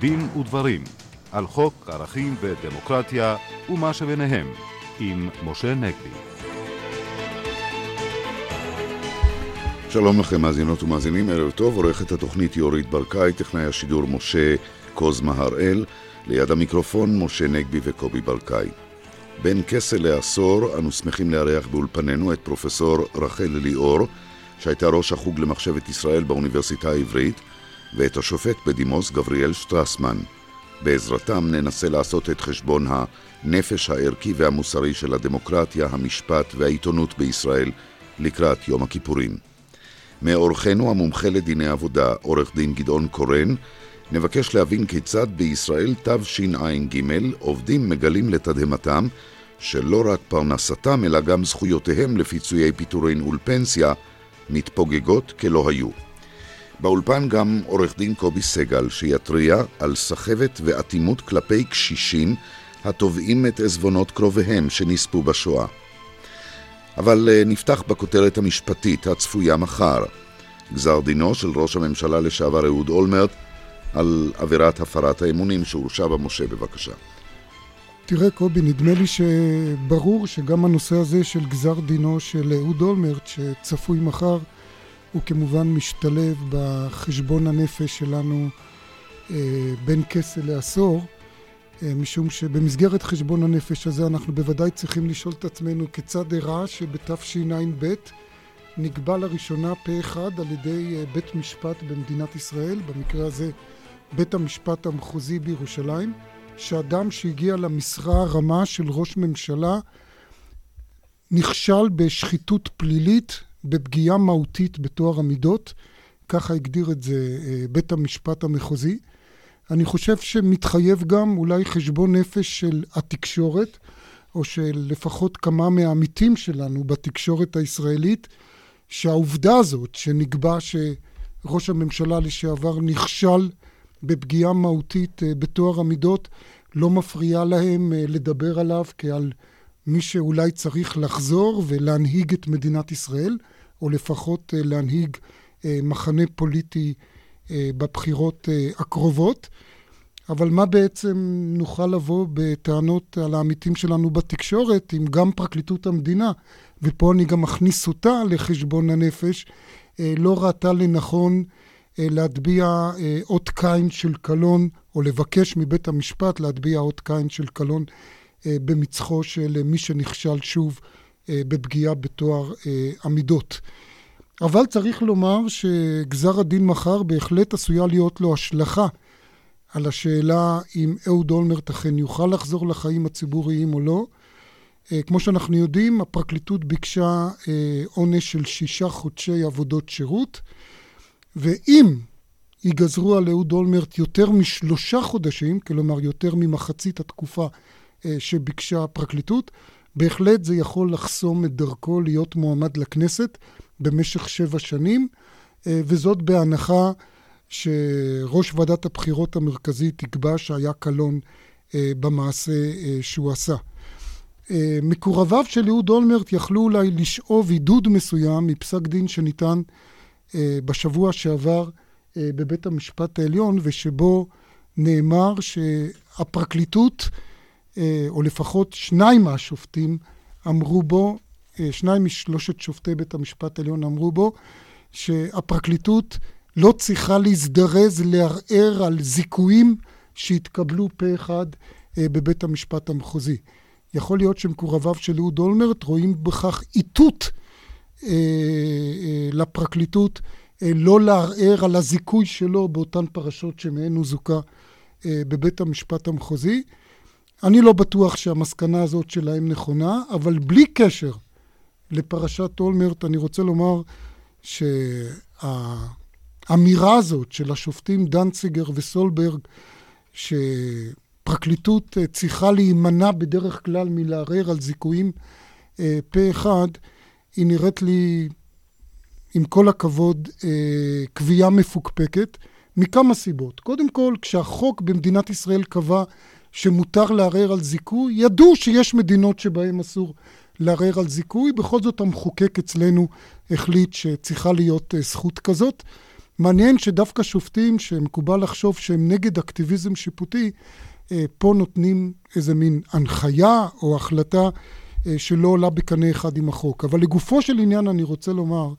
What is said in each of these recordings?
דין ודברים על חוק ערכים ודמוקרטיה ומה שביניהם עם משה נגבי. שלום לכם מאזינות ומאזינים, ערב טוב, עורכת התוכנית יורית ברקאי, טכנאי השידור משה קוזמה הראל, ליד המיקרופון משה נגבי וקובי ברקאי. בין כסה לעשור אנו שמחים לארח באולפנינו את פרופסור רחל ליאור, שהייתה ראש החוג למחשבת ישראל באוניברסיטה העברית, ואת השופט בדימוס גבריאל שטרסמן. בעזרתם ננסה לעשות את חשבון הנפש הערכי והמוסרי של הדמוקרטיה, המשפט והעיתונות בישראל לקראת יום הכיפורים. מאורחנו המומחה לדיני עבודה, עורך דין גדעון קורן, נבקש להבין כיצד בישראל תשע"ג עובדים מגלים לתדהמתם שלא רק פרנסתם אלא גם זכויותיהם לפיצויי פיטורין ולפנסיה מתפוגגות כלא היו. באולפן גם עורך דין קובי סגל שיתריע על סחבת ואטימות כלפי קשישים התובעים את עזבונות קרוביהם שנספו בשואה. אבל אה, נפתח בכותרת המשפטית הצפויה מחר. גזר דינו של ראש הממשלה לשעבר אהוד אולמרט על עבירת הפרת האמונים שהורשע בה משה, בבקשה. תראה קובי, נדמה לי שברור שגם הנושא הזה של גזר דינו של אהוד אולמרט שצפוי מחר הוא כמובן משתלב בחשבון הנפש שלנו אה, בין כסה לעשור אה, משום שבמסגרת חשבון הנפש הזה אנחנו בוודאי צריכים לשאול את עצמנו כיצד אירע שבתשע"ב נקבע לראשונה פה אחד על ידי אה, בית משפט במדינת ישראל, במקרה הזה בית המשפט המחוזי בירושלים, שאדם שהגיע למשרה הרמה של ראש ממשלה נכשל בשחיתות פלילית, בפגיעה מהותית בטוהר המידות, ככה הגדיר את זה אה, בית המשפט המחוזי. אני חושב שמתחייב גם אולי חשבון נפש של התקשורת, או של לפחות כמה מהעמיתים שלנו בתקשורת הישראלית, שהעובדה הזאת שנקבע שראש הממשלה לשעבר נכשל בפגיעה מהותית אה, בטוהר המידות, לא מפריעה להם אה, לדבר עליו כעל מי שאולי צריך לחזור ולהנהיג את מדינת ישראל, או לפחות אה, להנהיג מחנה פוליטי בבחירות הקרובות. אבל מה בעצם נוכל לבוא בטענות על העמיתים שלנו בתקשורת, אם גם פרקליטות המדינה, ופה אני גם מכניס אותה לחשבון הנפש, לא ראתה לנכון אה, להטביע אה, אות קין של קלון, או לבקש מבית המשפט להטביע אות קין של קלון אה, במצחו של מי שנכשל שוב בפגיעה בתואר המידות. אבל צריך לומר שגזר הדין מחר בהחלט עשויה להיות לו השלכה על השאלה אם אהוד אולמרט אכן יוכל לחזור לחיים הציבוריים או לא. כמו שאנחנו יודעים, הפרקליטות ביקשה עונש של שישה חודשי עבודות שירות. ואם ייגזרו על אהוד אולמרט יותר משלושה חודשים, כלומר יותר ממחצית התקופה אה, שביקשה הפרקליטות, בהחלט זה יכול לחסום את דרכו להיות מועמד לכנסת במשך שבע שנים, אה, וזאת בהנחה שראש ועדת הבחירות המרכזית יקבע שהיה קלון אה, במעשה שהוא עשה. מקורביו של אהוד אולמרט יכלו אולי לשאוב עידוד מסוים מפסק דין שניתן אה, בשבוע שעבר אה, בבית המשפט העליון, ושבו נאמר שהפרקליטות, אה, או לפחות שניים מהשופטים, אמרו בו, שניים משלושת שופטי בית המשפט העליון אמרו בו, שהפרקליטות לא צריכה להזדרז לערער על זיכויים שהתקבלו פה אחד בבית המשפט המחוזי. יכול להיות שמקורביו של אהוד אולמרט רואים בכך איתות אה, אה, לפרקליטות אה, לא לערער על הזיכוי שלו באותן פרשות שמהן הוא זוכה בבית המשפט המחוזי. אני לא בטוח שהמסקנה הזאת שלהם נכונה, אבל בלי קשר לפרשת אולמרט, אני רוצה לומר שהאמירה הזאת של השופטים דנציגר וסולברג, שפרקליטות צריכה להימנע בדרך כלל מלערער על זיכויים פה אחד, היא נראית לי, עם כל הכבוד, אה, קביעה מפוקפקת, מכמה סיבות. קודם כל, כשהחוק במדינת ישראל קבע שמותר לערער על זיכוי, ידעו שיש מדינות שבהן אסור לערער על זיכוי, בכל זאת המחוקק אצלנו החליט שצריכה להיות אה, זכות כזאת. מעניין שדווקא שופטים שמקובל לחשוב שהם נגד אקטיביזם שיפוטי, אה, פה נותנים איזה מין הנחיה או החלטה אה, שלא עולה בקנה אחד עם החוק. אבל לגופו של עניין אני רוצה לומר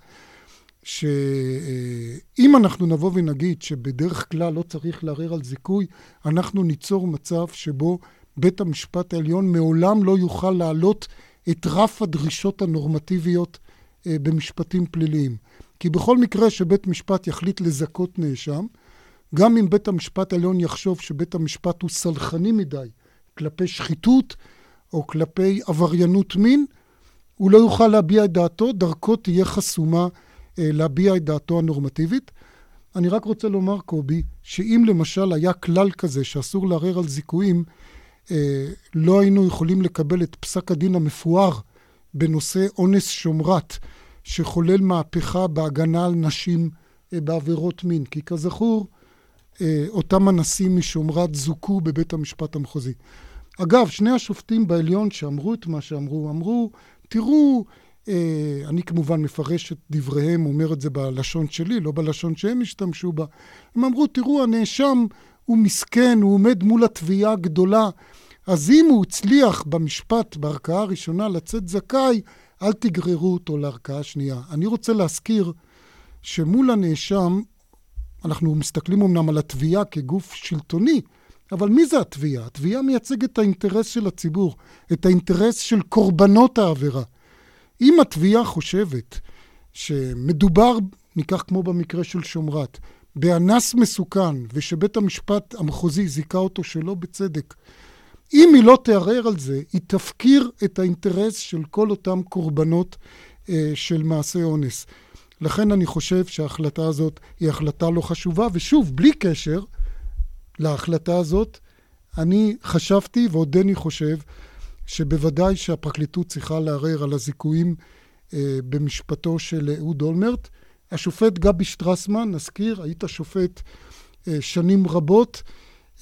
שאם אנחנו נבוא ונגיד שבדרך כלל לא צריך לערער על זיכוי, אנחנו ניצור מצב שבו בית המשפט העליון מעולם לא יוכל להעלות את רף הדרישות הנורמטיביות אה, במשפטים פליליים. כי בכל מקרה שבית משפט יחליט לזכות נאשם, גם אם בית המשפט העליון יחשוב שבית המשפט הוא סלחני מדי כלפי שחיתות או כלפי עבריינות מין, הוא לא יוכל להביע את דעתו, דרכו תהיה חסומה להביע את דעתו הנורמטיבית. אני רק רוצה לומר, קובי, שאם למשל היה כלל כזה שאסור לערער על זיכויים, אה, לא היינו יכולים לקבל את פסק הדין המפואר בנושא אונס שומרת, שחולל מהפכה בהגנה על נשים אה, בעבירות מין. כי כזכור, אותם אנסים משומרת זוכו בבית המשפט המחוזי. אגב, שני השופטים בעליון שאמרו את מה שאמרו, אמרו, תראו, אה, אני כמובן מפרש את דבריהם, אומר את זה בלשון שלי, לא בלשון שהם השתמשו בה. הם אמרו, תראו, הנאשם הוא מסכן, הוא עומד מול התביעה הגדולה, אז אם הוא הצליח במשפט, בערכאה הראשונה, לצאת זכאי, אל תגררו אותו לערכאה שנייה. אני רוצה להזכיר שמול הנאשם, אנחנו מסתכלים אמנם על התביעה כגוף שלטוני, אבל מי זה התביעה? התביעה מייצגת את האינטרס של הציבור, את האינטרס של קורבנות העבירה. אם התביעה חושבת שמדובר, ניקח כמו במקרה של שומרת, באנס מסוכן, ושבית המשפט המחוזי זיכה אותו שלא בצדק, אם היא לא תערער על זה, היא תפקיר את האינטרס של כל אותם קורבנות אה, של מעשי אונס. לכן אני חושב שההחלטה הזאת היא החלטה לא חשובה, ושוב, בלי קשר להחלטה הזאת, אני חשבתי ועודני חושב שבוודאי שהפרקליטות צריכה לערער על הזיכויים אה, במשפטו של אהוד אולמרט. השופט גבי שטרסמן, נזכיר, היית שופט אה, שנים רבות.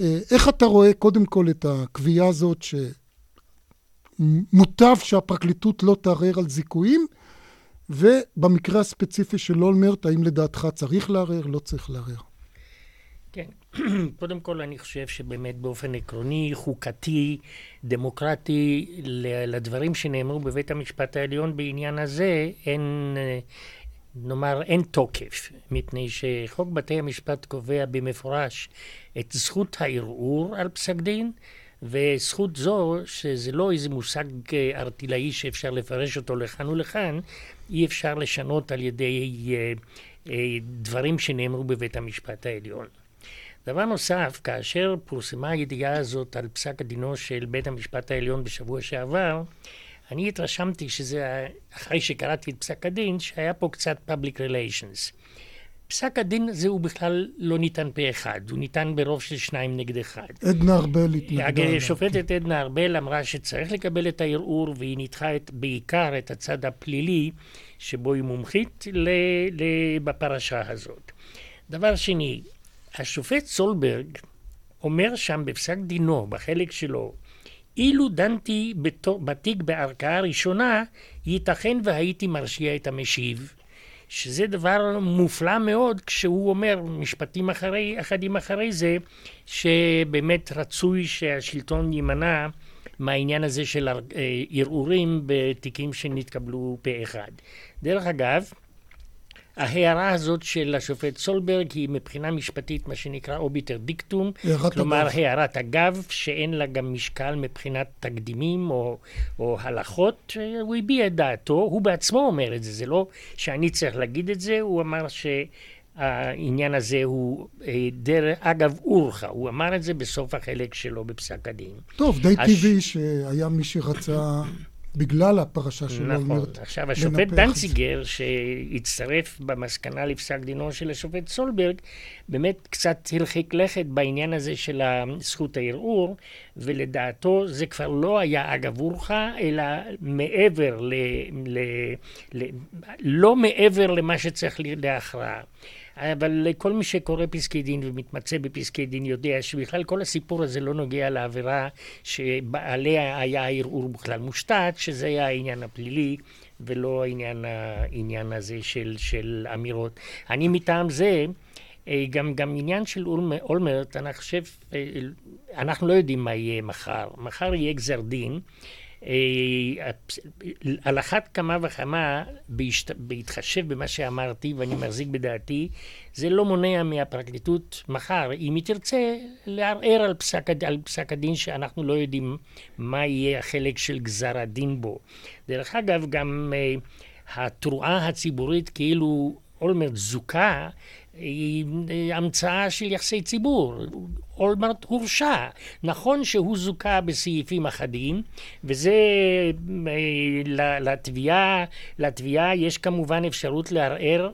אה, איך אתה רואה קודם כל את הקביעה הזאת שמוטב שהפרקליטות לא תערער על זיכויים? ובמקרה הספציפי של אולמרט, האם לדעתך צריך לערער, לא צריך לערער? קודם כל אני חושב שבאמת באופן עקרוני, חוקתי, דמוקרטי, לדברים שנאמרו בבית המשפט העליון בעניין הזה, אין, נאמר, אין תוקף, מפני שחוק בתי המשפט קובע במפורש את זכות הערעור על פסק דין, וזכות זו, שזה לא איזה מושג ארטילאי שאפשר לפרש אותו לכאן ולכאן, אי אפשר לשנות על ידי אה, אה, דברים שנאמרו בבית המשפט העליון. דבר נוסף, כאשר פורסמה הידיעה הזאת על פסק הדינו של בית המשפט העליון בשבוע שעבר, אני התרשמתי שזה, אחרי שקראתי את פסק הדין, שהיה פה קצת public relations. פסק הדין הזה הוא בכלל לא ניתן פה אחד, הוא ניתן ברוב של שניים נגד אחד. עדנה ארבל התנגדה. השופטת עדנה ארבל אמרה שצריך לקבל את הערעור, והיא ניתחה את, בעיקר את הצד הפלילי, שבו היא מומחית ל, ל, בפרשה הזאת. דבר שני, השופט סולברג אומר שם בפסק דינו, בחלק שלו, אילו דנתי בתיק בערכאה ראשונה, ייתכן והייתי מרשיע את המשיב, שזה דבר מופלא מאוד כשהוא אומר משפטים אחרי, אחדים אחרי זה, שבאמת רצוי שהשלטון יימנע מהעניין הזה של אה, ערעורים בתיקים שנתקבלו פה אחד. דרך אגב, ההערה הזאת של השופט סולברג היא מבחינה משפטית מה שנקרא אוביטר דיקטום, כלומר אגב. הערת אגב שאין לה גם משקל מבחינת תקדימים או, או הלכות, הוא הביע את דעתו, הוא בעצמו אומר את זה, זה לא שאני צריך להגיד את זה, הוא אמר שהעניין הזה הוא אה, דרך אגב אורחה, הוא אמר את זה בסוף החלק שלו בפסק הדין. טוב, די הש... טבעי שהיה מי שרצה בגלל הפרשה של נכון. אולמרט. עכשיו, השופט דנציגר, שהצטרף במסקנה לפסק דינו של השופט סולברג, באמת קצת הרחיק לכת בעניין הזה של זכות הערעור, ולדעתו זה כבר לא היה אגב אורחה, אלא מעבר ל... ל, ל לא מעבר למה שצריך להכרעה. אבל כל מי שקורא פסקי דין ומתמצא בפסקי דין יודע שבכלל כל הסיפור הזה לא נוגע לעבירה שעליה היה הערעור בכלל מושתת, שזה היה העניין הפלילי ולא העניין, העניין הזה של, של אמירות. אני מטעם זה גם, גם עניין של אולמרט, אני חושב, אנחנו לא יודעים מה יהיה מחר. מחר יהיה גזר דין. אה, על אחת כמה וכמה, בהתחשב במה שאמרתי, ואני מחזיק בדעתי, זה לא מונע מהפרקליטות מחר, אם היא תרצה, לערער על פסק, על פסק הדין שאנחנו לא יודעים מה יהיה החלק של גזר הדין בו. דרך אגב, גם uh, התרועה הציבורית כאילו אולמרט זוכה, היא המצאה של יחסי ציבור. אולמרט הורשע. נכון שהוא זוכה בסעיפים אחדים, וזה אה, לתביעה, לתביעה יש כמובן אפשרות לערער,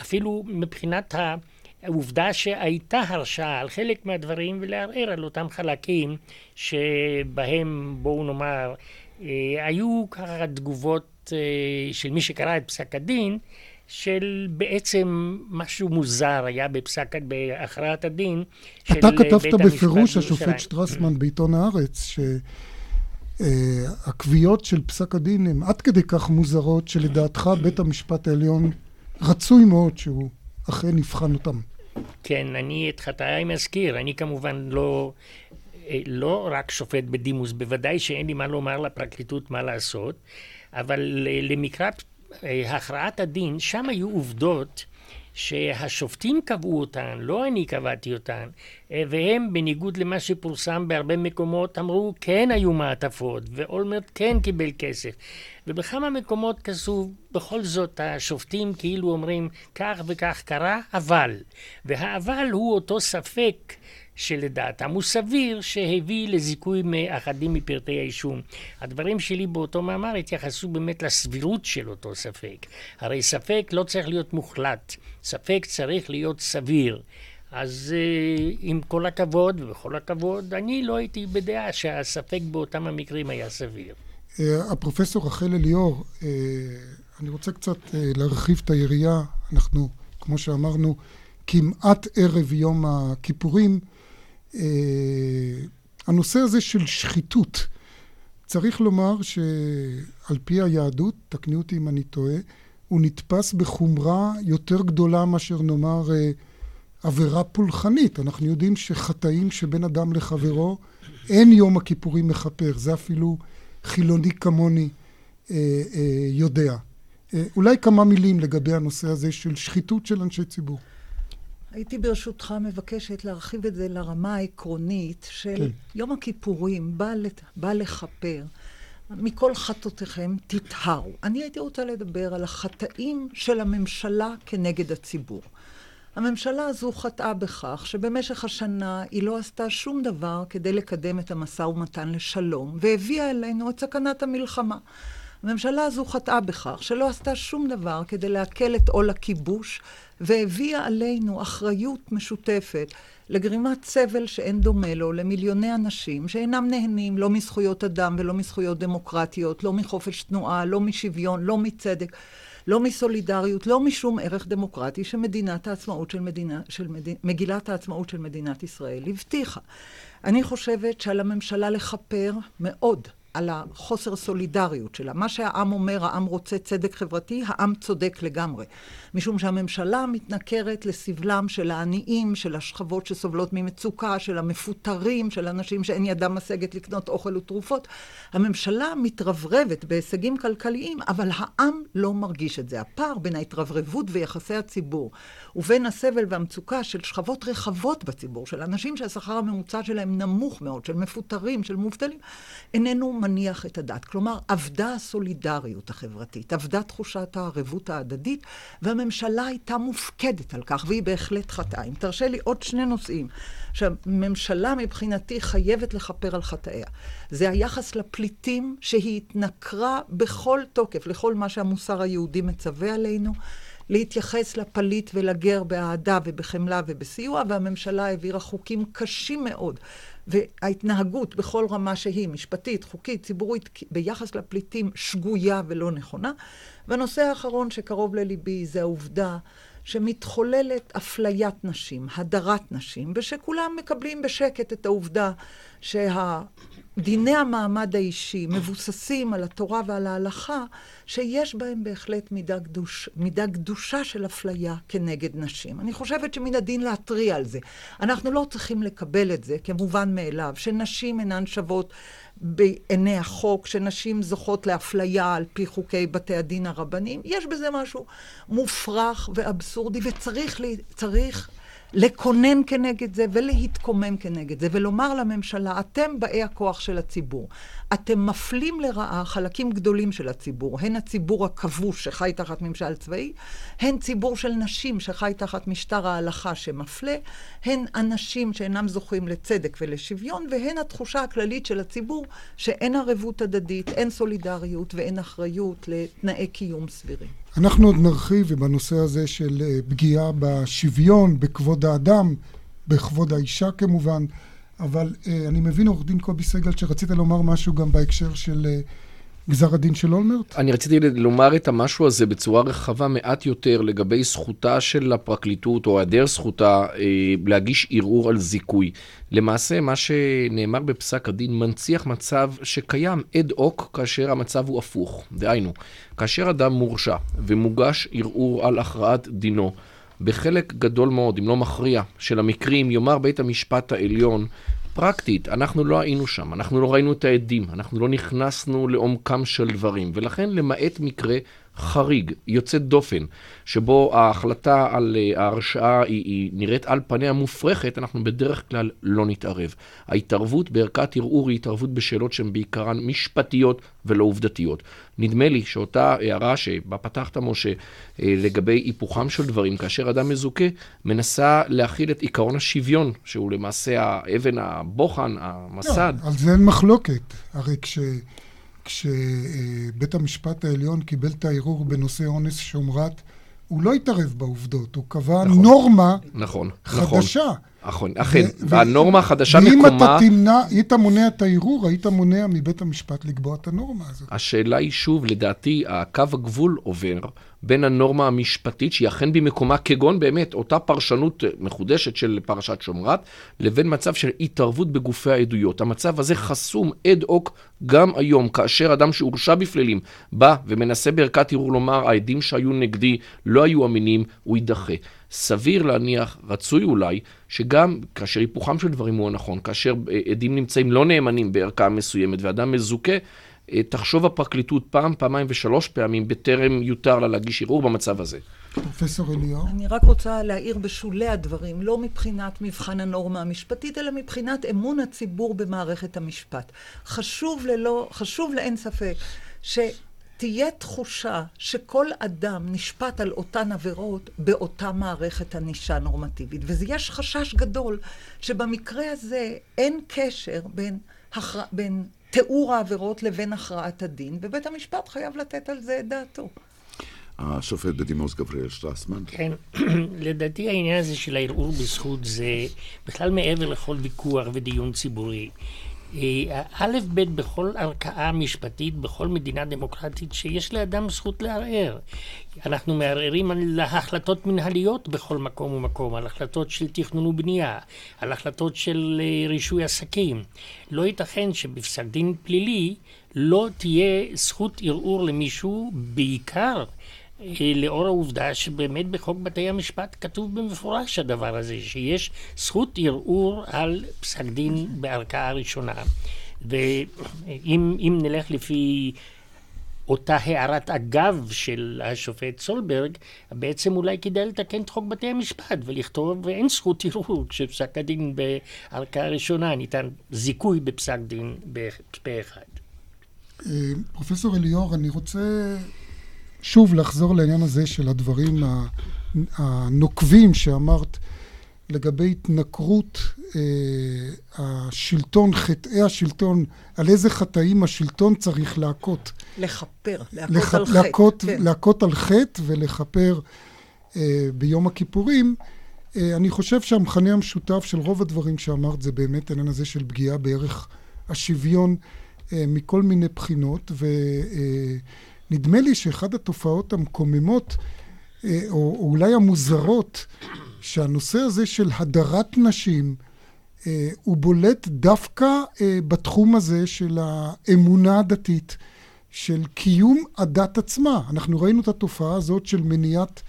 אפילו מבחינת העובדה שהייתה הרשעה על חלק מהדברים, ולערער על אותם חלקים שבהם, בואו נאמר, אה, היו ככה תגובות אה, של מי שקרא את פסק הדין, של בעצם משהו מוזר היה בפסק, בהכרעת הדין של בית המשפט אתה כתבת בפירוש, השופט שטרסמן בעיתון הארץ, שהקביעות של פסק הדין הן עד כדי כך מוזרות, שלדעתך בית המשפט העליון רצוי מאוד שהוא אכן יבחן אותם. כן, אני את חטאיי מזכיר, אני כמובן לא, לא רק שופט בדימוס, בוודאי שאין לי מה לומר לפרקליטות מה לעשות, אבל למקרא הכרעת הדין, שם היו עובדות שהשופטים קבעו אותן, לא אני קבעתי אותן, והם בניגוד למה שפורסם בהרבה מקומות אמרו כן היו מעטפות ואולמרט כן קיבל כסף. ובכמה מקומות כתוב בכל זאת השופטים כאילו אומרים כך וכך קרה אבל והאבל הוא אותו ספק שלדעתם הוא סביר שהביא לזיכוי מאחדים מפרטי האישום. הדברים שלי באותו מאמר התייחסו באמת לסבירות של אותו ספק. הרי ספק לא צריך להיות מוחלט, ספק צריך להיות סביר. אז uh, עם כל הכבוד, ובכל הכבוד, אני לא הייתי בדעה שהספק באותם המקרים היה סביר. Uh, הפרופסור רחל אליאור, uh, אני רוצה קצת להרחיב את היריעה. אנחנו, כמו שאמרנו, כמעט ערב יום הכיפורים. אה, הנושא הזה של שחיתות, צריך לומר שעל פי היהדות, תקני אותי אם אני טועה, הוא נתפס בחומרה יותר גדולה מאשר נאמר אה, עבירה פולחנית. אנחנו יודעים שחטאים שבין אדם לחברו, אין יום הכיפורים מכפר. זה אפילו חילוני כמוני אה, יודע. אולי כמה מילים לגבי הנושא הזה של שחיתות של אנשי ציבור. הייתי ברשותך מבקשת להרחיב את זה לרמה העקרונית של כן. יום הכיפורים, בא, לת... בא לכפר. מכל חטאותיכם תטהרו. אני הייתי רוצה לדבר על החטאים של הממשלה כנגד הציבור. הממשלה הזו חטאה בכך שבמשך השנה היא לא עשתה שום דבר כדי לקדם את המשא ומתן לשלום, והביאה אלינו את סכנת המלחמה. הממשלה הזו חטאה בכך שלא עשתה שום דבר כדי להקל את עול הכיבוש, והביאה עלינו אחריות משותפת לגרימת סבל שאין דומה לו למיליוני אנשים שאינם נהנים לא מזכויות אדם ולא מזכויות דמוקרטיות, לא מחופש תנועה, לא משוויון, לא מצדק. לא מסולידריות, לא משום ערך דמוקרטי שמדינת העצמאות של מדינה, של מד... מגילת העצמאות של מדינת ישראל הבטיחה. אני חושבת שעל הממשלה לכפר מאוד על החוסר סולידריות שלה. מה שהעם אומר, העם רוצה צדק חברתי, העם צודק לגמרי. משום שהממשלה מתנכרת לסבלם של העניים, של השכבות שסובלות ממצוקה, של המפוטרים, של אנשים שאין ידם משגת לקנות אוכל ותרופות. הממשלה מתרברבת בהישגים כלכליים, אבל העם לא מרגיש את זה. הפער בין ההתרברבות ויחסי הציבור ובין הסבל והמצוקה של שכבות רחבות בציבור, של אנשים שהשכר הממוצע שלהם נמוך מאוד, של מפוטרים, של מובטלים, איננו מניח את הדעת. כלומר, אבדה הסולידריות החברתית, אבדה תחושת הערבות ההדדית, והממשלה הייתה מופקדת על כך, והיא בהחלט חטאה. אם תרשה לי עוד שני נושאים שהממשלה מבחינתי חייבת לכפר על חטאיה. זה היחס לפליטים שהיא התנכרה בכל תוקף לכל מה שהמוסר היהודי מצווה עלינו. להתייחס לפליט ולגר באהדה ובחמלה ובסיוע, והממשלה העבירה חוקים קשים מאוד. וההתנהגות בכל רמה שהיא, משפטית, חוקית, ציבורית, ביחס לפליטים שגויה ולא נכונה. והנושא האחרון שקרוב לליבי זה העובדה שמתחוללת אפליית נשים, הדרת נשים, ושכולם מקבלים בשקט את העובדה שה... דיני המעמד האישי מבוססים על התורה ועל ההלכה, שיש בהם בהחלט מידה, קדוש, מידה קדושה של אפליה כנגד נשים. אני חושבת שמן הדין להתריע על זה. אנחנו לא צריכים לקבל את זה כמובן מאליו, שנשים אינן שוות בעיני החוק, שנשים זוכות לאפליה על פי חוקי בתי הדין הרבניים. יש בזה משהו מופרך ואבסורדי, וצריך צריך לקונן כנגד זה ולהתקומם כנגד זה, ולומר לממשלה, אתם באי הכוח של הציבור. אתם מפלים לרעה חלקים גדולים של הציבור, הן הציבור הכבוש שחי תחת ממשל צבאי, הן ציבור של נשים שחי תחת משטר ההלכה שמפלה, הן אנשים שאינם זוכים לצדק ולשוויון, והן התחושה הכללית של הציבור שאין ערבות הדדית, אין סולידריות ואין אחריות לתנאי קיום סבירים. אנחנו עוד נרחיב בנושא הזה של אה, פגיעה בשוויון, בכבוד האדם, בכבוד האישה כמובן. אבל אה, אני מבין, עורך דין קובי סגל, שרצית לומר משהו גם בהקשר של אה, גזר הדין של אולמרט? אני רציתי לומר את המשהו הזה בצורה רחבה מעט יותר לגבי זכותה של הפרקליטות, או היעדר זכותה, אה, להגיש ערעור על זיכוי. למעשה, מה שנאמר בפסק הדין מנציח מצב שקיים אד הוק כאשר המצב הוא הפוך. דהיינו, כאשר אדם מורשע ומוגש ערעור על הכרעת דינו, בחלק גדול מאוד, אם לא מכריע, של המקרים, יאמר בית המשפט העליון, פרקטית, אנחנו לא היינו שם, אנחנו לא ראינו את העדים, אנחנו לא נכנסנו לעומקם של דברים, ולכן למעט מקרה חריג, יוצא דופן, שבו ההחלטה על אה, ההרשעה היא, היא נראית על פניה מופרכת, אנחנו בדרך כלל לא נתערב. ההתערבות בערכת ערעור היא התערבות בשאלות שהן בעיקרן משפטיות ולא עובדתיות. נדמה לי שאותה הערה שבה פתחת, משה, אה, לגבי היפוכם של דברים, כאשר אדם מזוכה, מנסה להכיל את עיקרון השוויון, שהוא למעשה האבן הבוחן, המסד. לא, על זה אין מחלוקת. הרי כש... כשבית המשפט העליון קיבל את הערעור בנושא אונס שומרת, הוא לא התערב בעובדות, הוא קבע נכון, נורמה נכון, חדשה. נכון. נכון, אכן, והנורמה החדשה מקומה... ואם אתה תמנע, היית מונע את הערעור, היית מונע מבית המשפט לקבוע את הנורמה הזאת. השאלה היא שוב, לדעתי, הקו הגבול עובר בין הנורמה המשפטית, שהיא אכן במקומה, כגון באמת אותה פרשנות מחודשת של פרשת שומרת, לבין מצב של התערבות בגופי העדויות. המצב הזה חסום אד הוק גם היום, כאשר אדם שהורשע בפלילים בא ומנסה בערכת ערעור לומר, העדים שהיו נגדי לא היו אמינים, הוא יידחה. סביר להניח, רצוי אולי, שגם כאשר היפוכם של דברים הוא הנכון, כאשר אה, עדים נמצאים לא נאמנים בערכאה מסוימת ואדם מזוכה, אה, תחשוב הפרקליטות פעם, פעמיים ושלוש פעמים בטרם יותר לה להגיש ערעור במצב הזה. פרופסור אליאור? אני רק רוצה להעיר בשולי הדברים, לא מבחינת מבחן הנורמה המשפטית, אלא מבחינת אמון הציבור במערכת המשפט. חשוב ללא, חשוב לאין ספק ש... תהיה תחושה שכל אדם נשפט על אותן עבירות באותה מערכת ענישה נורמטיבית. ויש חשש גדול שבמקרה הזה אין קשר בין, הכר... בין תיאור העבירות לבין הכרעת הדין, ובית המשפט חייב לתת על זה את דעתו. השופט בדימוס גבריאל שטרסמן. כן, לדעתי העניין הזה של הערעור בזכות זה בכלל מעבר לכל ויכוח ודיון ציבורי. אה, א' ב' בכל ערכאה משפטית, בכל מדינה דמוקרטית, שיש לאדם זכות לערער. אנחנו מערערים על החלטות מנהליות בכל מקום ומקום, על החלטות של תכנון ובנייה, על החלטות של אה, רישוי עסקים. לא ייתכן שבפסק דין פלילי לא תהיה זכות ערעור למישהו, בעיקר לאור העובדה שבאמת בחוק בתי המשפט כתוב במפורש הדבר הזה, שיש זכות ערעור על פסק דין בערכאה ראשונה. ואם נלך לפי אותה הערת אגב של השופט סולברג, בעצם אולי כדאי לתקן את חוק בתי המשפט ולכתוב אין זכות ערעור כשפסק הדין בערכאה ראשונה ניתן זיכוי בפסק דין פה אחד. אה, פרופסור אליאור, אני רוצה שוב לחזור לעניין הזה של הדברים הנוקבים שאמרת לגבי התנכרות אה, השלטון, חטאי השלטון, על איזה חטאים השלטון צריך להכות. לכפר, להכות לח... על חטא. להכות, כן. להכות על חטא ולכפר אה, ביום הכיפורים. אה, אני חושב שהמכנה המשותף של רוב הדברים שאמרת זה באמת העניין הזה של פגיעה בערך השוויון אה, מכל מיני בחינות, ו... אה, נדמה לי שאחת התופעות המקוממות, אה, או, או אולי המוזרות, שהנושא הזה של הדרת נשים הוא בולט דווקא בתחום הזה של האמונה הדתית, של קיום הדת עצמה. אנחנו ראינו את התופעה הזאת של מניעת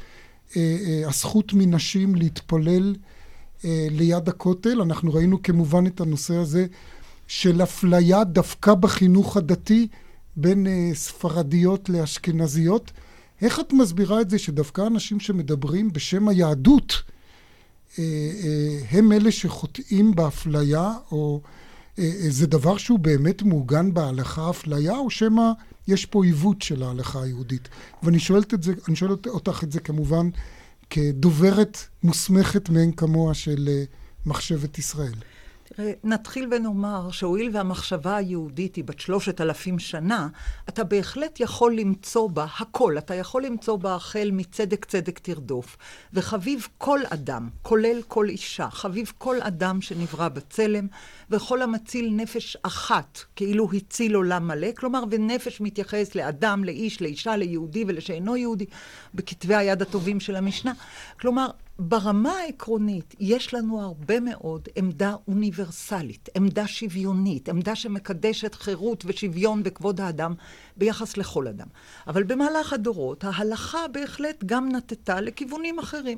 הזכות מנשים להתפלל ליד הכותל. אנחנו ראינו כמובן את הנושא הזה של אפליה דווקא בחינוך הדתי בין ספרדיות לאשכנזיות. איך את מסבירה את זה שדווקא אנשים שמדברים בשם היהדות הם אלה שחוטאים באפליה, או זה דבר שהוא באמת מעוגן בהלכה אפליה, או שמא יש פה עיוות של ההלכה היהודית? ואני אני שואל אותך את זה כמובן כדוברת מוסמכת מאין כמוה של מחשבת ישראל. נתחיל ונאמר שהואיל והמחשבה היהודית היא בת שלושת אלפים שנה, אתה בהחלט יכול למצוא בה הכל. אתה יכול למצוא בה החל מצדק צדק תרדוף. וחביב כל אדם, כולל כל אישה, חביב כל אדם שנברא בצלם, וכל המציל נפש אחת, כאילו הציל עולם מלא. כלומר, ונפש מתייחס לאדם, לאיש, לאישה, ליהודי ולשאינו יהודי, בכתבי היד הטובים של המשנה. כלומר, ברמה העקרונית, יש לנו הרבה מאוד עמדה אוניברסלית, עמדה שוויונית, עמדה שמקדשת חירות ושוויון וכבוד האדם ביחס לכל אדם. אבל במהלך הדורות, ההלכה בהחלט גם נטטה לכיוונים אחרים.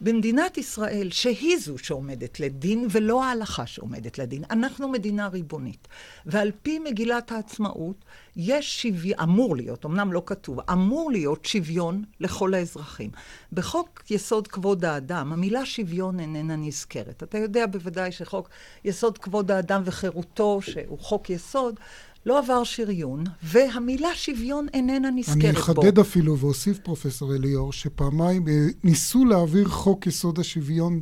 במדינת ישראל, שהיא זו שעומדת לדין, ולא ההלכה שעומדת לדין. אנחנו מדינה ריבונית. ועל פי מגילת העצמאות, יש שוויון, אמור להיות, אמנם לא כתוב, אמור להיות שוויון לכל האזרחים. בחוק יסוד כבוד האדם, המילה שוויון איננה נזכרת. אתה יודע בוודאי שחוק יסוד כבוד האדם וחירותו, שהוא חוק יסוד, לא עבר שריון, והמילה שוויון איננה נזכרת בו. אני אחדד אפילו ואוסיף, פרופסור אליאור, שפעמיים ניסו להעביר חוק יסוד השוויון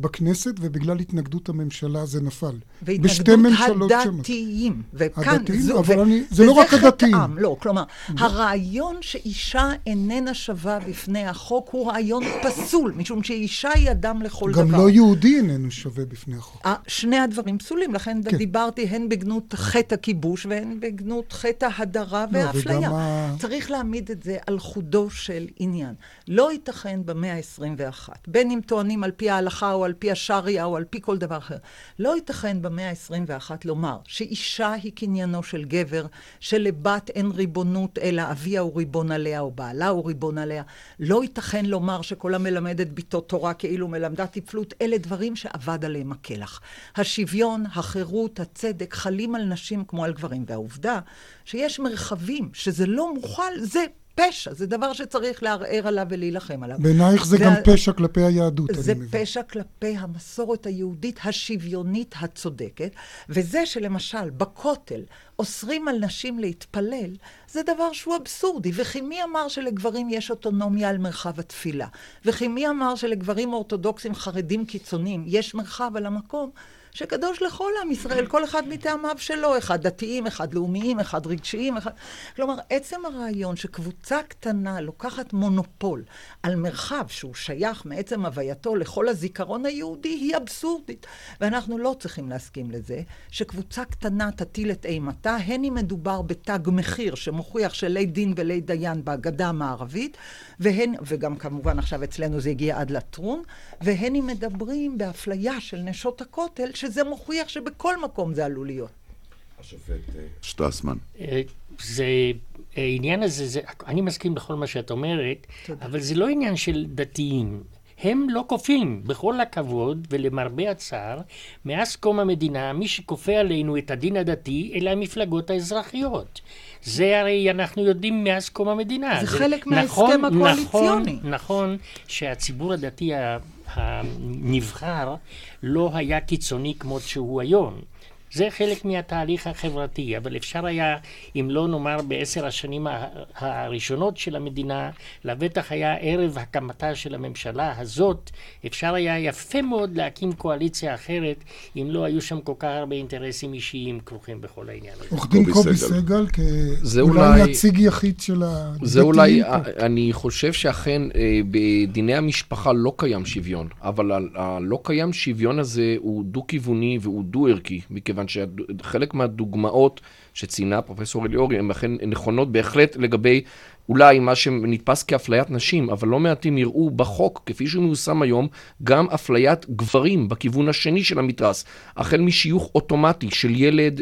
בכנסת, ובגלל התנגדות הממשלה זה נפל. והתנגדות הדתיים. וכאן, הדתיים, זו, אבל ו- אני, זה לא רק הדתיים. עם, לא, כלומר, הרעיון שאישה איננה שווה בפני החוק הוא רעיון פסול, משום שאישה היא אדם לכל גם דבר. גם לא יהודי איננו שווה בפני החוק. שני הדברים פסולים, לכן כן. דיברתי הן בגנות חטא הכיבוש והן בגנות חטא ההדרה לא, והאפליה. ה... צריך להעמיד את זה על חודו של עניין. לא ייתכן במאה ה-21, בין אם טוענים על פי ההלכה או על פי השריעה או על פי כל דבר אחר. לא ייתכן במאה ה-21 לומר שאישה היא קניינו של גבר, שלבת אין ריבונות אלא אביה הוא ריבון עליה או בעלה הוא ריבון עליה. לא ייתכן לומר שכל המלמד את ביתו תורה כאילו מלמדה טיפלות. אלה דברים שאבד עליהם הקלח. השוויון, החירות, הצדק חלים על נשים כמו על גברים. והעובדה שיש מרחבים שזה לא מוכל, זה פשע, זה דבר שצריך לערער עליו ולהילחם עליו. בעינייך זה וה... גם פשע כלפי היהדות, זה פשע כלפי המסורת היהודית השוויונית הצודקת, וזה שלמשל בכותל אוסרים על נשים להתפלל, זה דבר שהוא אבסורדי. וכי מי אמר שלגברים יש אוטונומיה על מרחב התפילה? וכי מי אמר שלגברים אורתודוקסים חרדים קיצוניים יש מרחב על המקום? שקדוש לכל עם ישראל, כל אחד מטעמיו שלו, אחד דתיים, אחד לאומיים, אחד רגשיים, אחד... כלומר, עצם הרעיון שקבוצה קטנה לוקחת מונופול על מרחב שהוא שייך מעצם הווייתו לכל הזיכרון היהודי, היא אבסורדית. ואנחנו לא צריכים להסכים לזה, שקבוצה קטנה תטיל את אימתה, הן אם מדובר בתג מחיר שמוכיח שלי דין ולי דיין בהגדה המערבית, והן, וגם כמובן עכשיו אצלנו זה הגיע עד לטרון, והן אם מדברים באפליה של נשות הכותל, שזה מוכיח שבכל מקום זה עלול להיות. השופט שטרסמן. זה, העניין הזה, זה, אני מסכים לכל מה שאת אומרת, תודה. אבל זה לא עניין של דתיים. הם לא כופים, בכל הכבוד ולמרבה הצער, מאז קום המדינה, מי שכופה עלינו את הדין הדתי אלה המפלגות האזרחיות. זה הרי אנחנו יודעים מאז קום המדינה. זה, זה חלק נכון, מההסכם הקואליציוני. נכון, נכון שהציבור הדתי הנבחר לא היה קיצוני כמו שהוא היום. זה חלק מהתהליך החברתי, אבל אפשר היה, אם לא נאמר בעשר השנים הראשונות של המדינה, לבטח היה ערב הקמתה של הממשלה הזאת, אפשר היה יפה מאוד להקים קואליציה אחרת, אם לא היו שם כל כך הרבה אינטרסים אישיים כרוכים בכל העניין הזה. עורך דין קובי סגל, כאולי נציג יחיד של הדתיים. זה אולי, אני חושב שאכן אה, בדיני המשפחה לא קיים שוויון, אבל הלא קיים שוויון הזה הוא דו-כיווני והוא דו-ערכי, מכיוון... מכיוון שחלק מהדוגמאות שציינה פרופסור אליאורי הן אכן נכונות בהחלט לגבי אולי מה שנתפס כאפליית נשים, אבל לא מעטים יראו בחוק, כפי שהוא מיושם היום, גם אפליית גברים בכיוון השני של המתרס. החל משיוך אוטומטי של ילד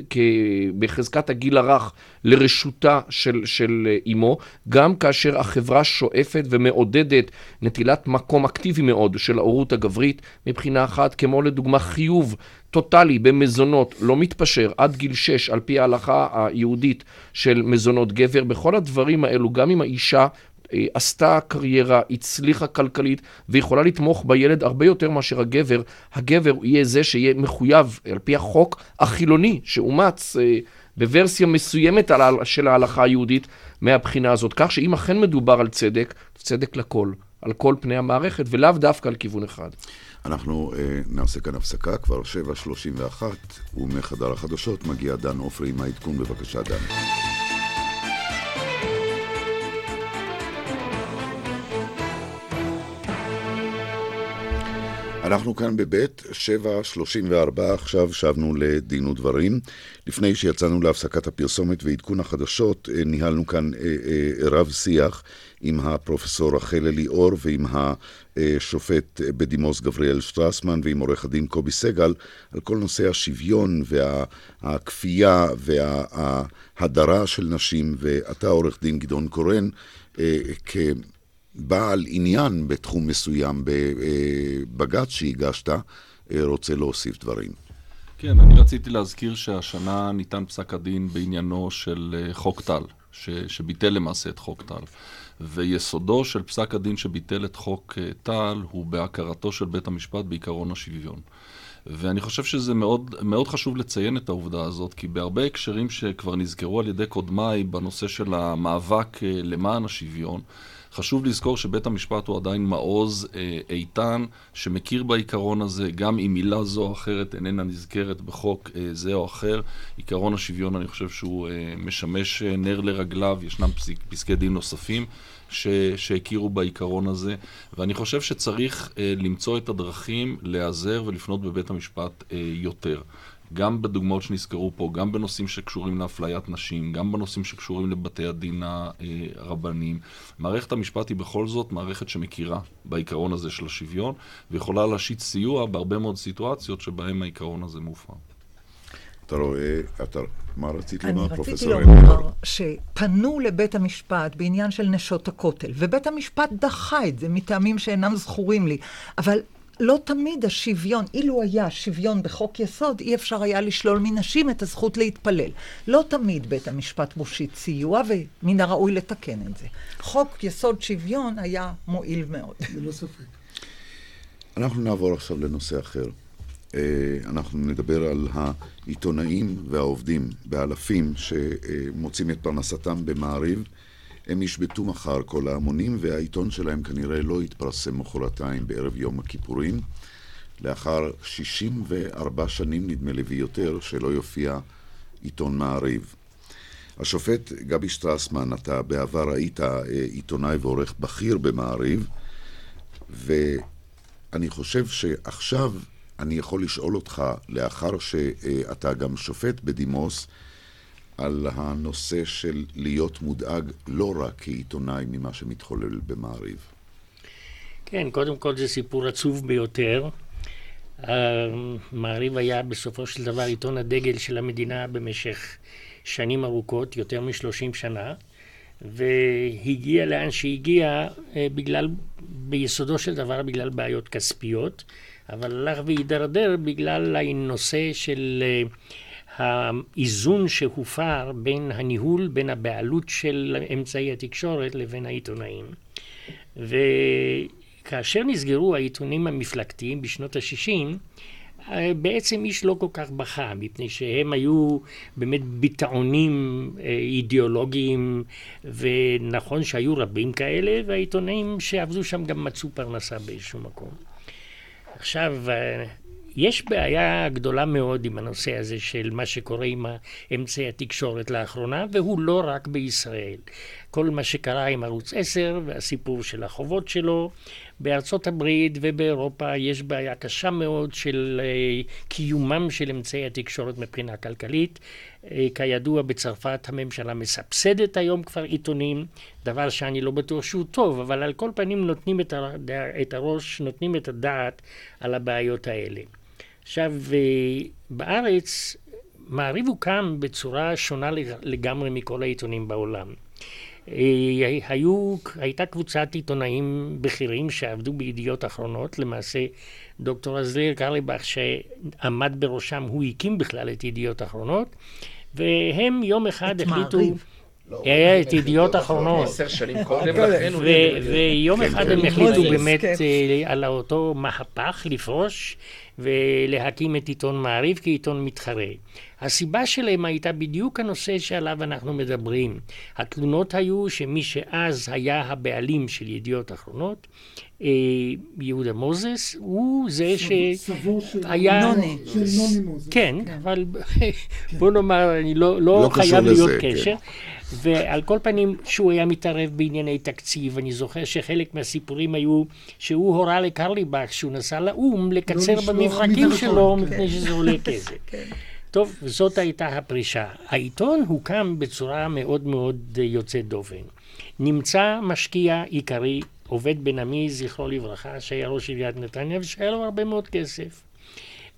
בחזקת הגיל הרך לרשותה של, של אימו, גם כאשר החברה שואפת ומעודדת נטילת מקום אקטיבי מאוד של ההורות הגברית, מבחינה אחת, כמו לדוגמה חיוב טוטאלי במזונות, לא מתפשר, עד גיל 6, על פי ההלכה היהודית של מזונות גבר. בכל הדברים האלו, גם האישה אה, עשתה קריירה, הצליחה כלכלית, ויכולה לתמוך בילד הרבה יותר מאשר הגבר, הגבר יהיה זה שיהיה מחויב, על פי החוק החילוני שאומץ אה, בוורסיה מסוימת של ההלכה היהודית מהבחינה הזאת. כך שאם אכן מדובר על צדק, צדק לכל, על כל פני המערכת, ולאו דווקא על כיוון אחד. אנחנו אה, נעשה כאן הפסקה, כבר 7.31, ומחדר החדשות מגיע דן עופרי עם העדכון, בבקשה דן. אנחנו כאן בבית, 7.34, עכשיו שבנו לדין ודברים. לפני שיצאנו להפסקת הפרסומת ועדכון החדשות, אה, ניהלנו כאן אה, אה, רב שיח עם הפרופסור רחל אליאור ועם השופט בדימוס גבריאל שטרסמן ועם עורך הדין קובי סגל על כל נושא השוויון והכפייה וההדרה של נשים, ואתה עורך דין גדעון קורן, כ... בעל עניין בתחום מסוים בבג"ץ שהגשת, רוצה להוסיף דברים. כן, אני רציתי להזכיר שהשנה ניתן פסק הדין בעניינו של חוק טל, ש, שביטל למעשה את חוק טל. ויסודו של פסק הדין שביטל את חוק טל הוא בהכרתו של בית המשפט בעקרון השוויון. ואני חושב שזה מאוד, מאוד חשוב לציין את העובדה הזאת, כי בהרבה הקשרים שכבר נזכרו על ידי קודמיי בנושא של המאבק למען השוויון, חשוב לזכור שבית המשפט הוא עדיין מעוז אה, איתן, שמכיר בעיקרון הזה, גם אם מילה זו או אחרת איננה נזכרת בחוק אה, זה או אחר. עיקרון השוויון, אני חושב שהוא אה, משמש אה, נר לרגליו, ישנם פסק, פסקי דין נוספים. ש, שהכירו בעיקרון הזה, ואני חושב שצריך אה, למצוא את הדרכים להיעזר ולפנות בבית המשפט אה, יותר. גם בדוגמאות שנזכרו פה, גם בנושאים שקשורים לאפליית נשים, גם בנושאים שקשורים לבתי הדין הרבניים. מערכת המשפט היא בכל זאת מערכת שמכירה בעיקרון הזה של השוויון, ויכולה להשית סיוע בהרבה מאוד סיטואציות שבהן העיקרון הזה מופר. אתה רואה, אתה, מה רצית לומר, פרופסור? אני רציתי לומר שפנו לבית המשפט בעניין של נשות הכותל, ובית המשפט דחה את זה מטעמים שאינם זכורים לי, אבל לא תמיד השוויון, אילו היה שוויון בחוק יסוד, אי אפשר היה לשלול מנשים את הזכות להתפלל. לא תמיד בית המשפט מושיט סיוע, ומן הראוי לתקן את זה. חוק יסוד שוויון היה מועיל מאוד. ללא ספק. אנחנו נעבור עכשיו לנושא אחר. אה, אנחנו נדבר על העיתונאים והעובדים באלפים שמוצאים את פרנסתם במעריב. הם ישבתו מחר כל ההמונים, והעיתון שלהם כנראה לא יתפרסם מחרתיים בערב יום הכיפורים, לאחר 64 שנים, נדמה לי, ויותר, שלא יופיע עיתון מעריב. השופט גבי שטרסמן, אתה בעבר היית אה, עיתונאי ועורך בכיר במעריב, ואני חושב שעכשיו אני יכול לשאול אותך, לאחר שאתה גם שופט בדימוס, על הנושא של להיות מודאג לא רק כעיתונאי ממה שמתחולל במעריב. כן, קודם כל זה סיפור עצוב ביותר. מעריב היה בסופו של דבר עיתון הדגל של המדינה במשך שנים ארוכות, יותר משלושים שנה, והגיע לאן שהגיע אה, בגלל, ביסודו של דבר בגלל בעיות כספיות, אבל הלך והידרדר בגלל הנושא של אה, האיזון שהופר בין הניהול, בין הבעלות של אמצעי התקשורת לבין העיתונאים. וכאשר נסגרו העיתונים המפלגתיים בשנות ה-60, בעצם איש לא כל כך בכה, מפני שהם היו באמת ביטאונים אה, אידיאולוגיים, ונכון שהיו רבים כאלה, והעיתונאים שעבדו שם גם מצאו פרנסה באיזשהו מקום. עכשיו, יש בעיה גדולה מאוד עם הנושא הזה של מה שקורה עם אמצעי התקשורת לאחרונה, והוא לא רק בישראל. כל מה שקרה עם ערוץ 10 והסיפור של החובות שלו, בארצות הברית ובאירופה יש בעיה קשה מאוד של קיומם של אמצעי התקשורת מבחינה כלכלית. כידוע, בצרפת הממשלה מסבסדת היום כבר עיתונים, דבר שאני לא בטוח שהוא טוב, אבל על כל פנים נותנים את הראש, נותנים את הדעת על הבעיות האלה. עכשיו, בארץ מעריב הוקם בצורה שונה לגמרי מכל העיתונים בעולם. אה, היו, הייתה קבוצת עיתונאים בכירים שעבדו בידיעות אחרונות, למעשה דוקטור עזריר קרליבך שעמד בראשם, הוא הקים בכלל את ידיעות אחרונות, והם יום אחד החליטו... לא, היה את ידיעות אחרונות. עשר שנים קודם לכן. ויום אחד כן, הם כן. החליטו באמת כן. אה, על אותו מהפך לפרוש ולהקים את עיתון מעריב כעיתון מתחרה. הסיבה שלהם הייתה בדיוק הנושא שעליו אנחנו מדברים. התלונות היו שמי שאז היה הבעלים של ידיעות אחרונות, אה, יהודה מוזס, הוא זה שהיה... של נוני מוזס. כן, אבל בוא נאמר, אני לא, לא, לא חייב להיות קשר. ועל כל פנים, שהוא היה מתערב בענייני תקציב, אני זוכר שחלק מהסיפורים היו שהוא הורה לקרליבך, שהוא נסע לאו"ם, לקצר לא במברקים שלו, כן. מפני שזה עולה כסף. כן. טוב, זאת הייתה הפרישה. העיתון הוקם בצורה מאוד מאוד יוצאת דופן. נמצא משקיע עיקרי, עובד בן עמי, זכרו לברכה, שהיה ראש עיריית נתניה ושהיה לו הרבה מאוד כסף.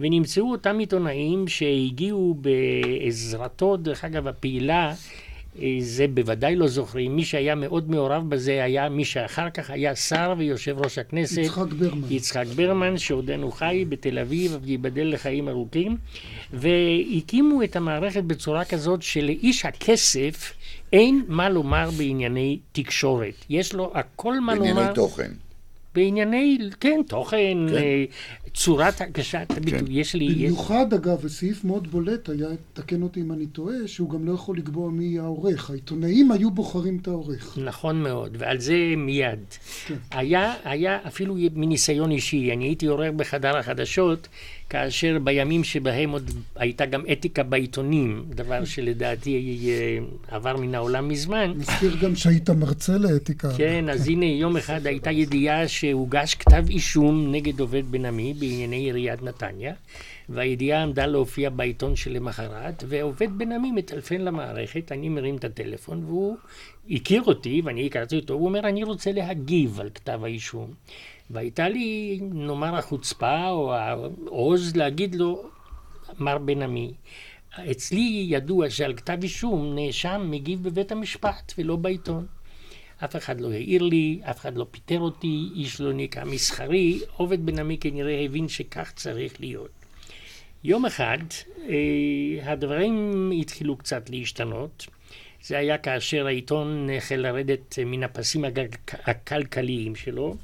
ונמצאו אותם עיתונאים שהגיעו בעזרתו, דרך אגב, הפעילה זה בוודאי לא זוכרים. מי שהיה מאוד מעורב בזה היה מי שאחר כך היה שר ויושב ראש הכנסת. יצחק ברמן. יצחק ברמן, שעודנו חי בתל אביב, וייבדל לחיים ארוכים. והקימו את המערכת בצורה כזאת שלאיש הכסף אין מה לומר בענייני תקשורת. יש לו הכל מה לומר. בענייני תוכן. בענייני, כן, תוכן, כן. אה, צורת הגשת הביטוי, כן. יש לי... במיוחד, יש... אגב, וסעיף מאוד בולט היה, תקן אותי אם אני טועה, שהוא גם לא יכול לקבוע מי יהיה העורך. העיתונאים היו בוחרים את העורך. נכון מאוד, ועל זה מיד. כן. היה, היה אפילו מניסיון אישי, אני הייתי עורך בחדר החדשות, כאשר בימים שבהם עוד הייתה גם אתיקה בעיתונים, דבר שלדעתי אה, עבר מן העולם מזמן. מזכיר גם שהיית מרצה לאתיקה. כן, אז הנה יום אחד הייתה ידיעה שהוגש כתב אישום נגד עובד בן עמי בענייני עיריית נתניה, והידיעה עמדה להופיע בעיתון שלמחרת, ועובד בן עמי מטלפן למערכת, אני מרים את הטלפון, והוא הכיר אותי, ואני הכרתי אותו, הוא אומר, אני רוצה להגיב על כתב האישום. והייתה לי, נאמר, החוצפה או העוז להגיד לו, מר בן עמי, אצלי ידוע שעל כתב אישום נאשם מגיב בבית המשפט ולא בעיתון. אף אחד לא העיר לי, אף אחד לא פיטר אותי, איש לא נקרא מסחרי, עובד בן עמי כנראה הבין שכך צריך להיות. יום אחד אה, הדברים התחילו קצת להשתנות. זה היה כאשר העיתון החל לרדת מן הפסים הכלכליים שלו.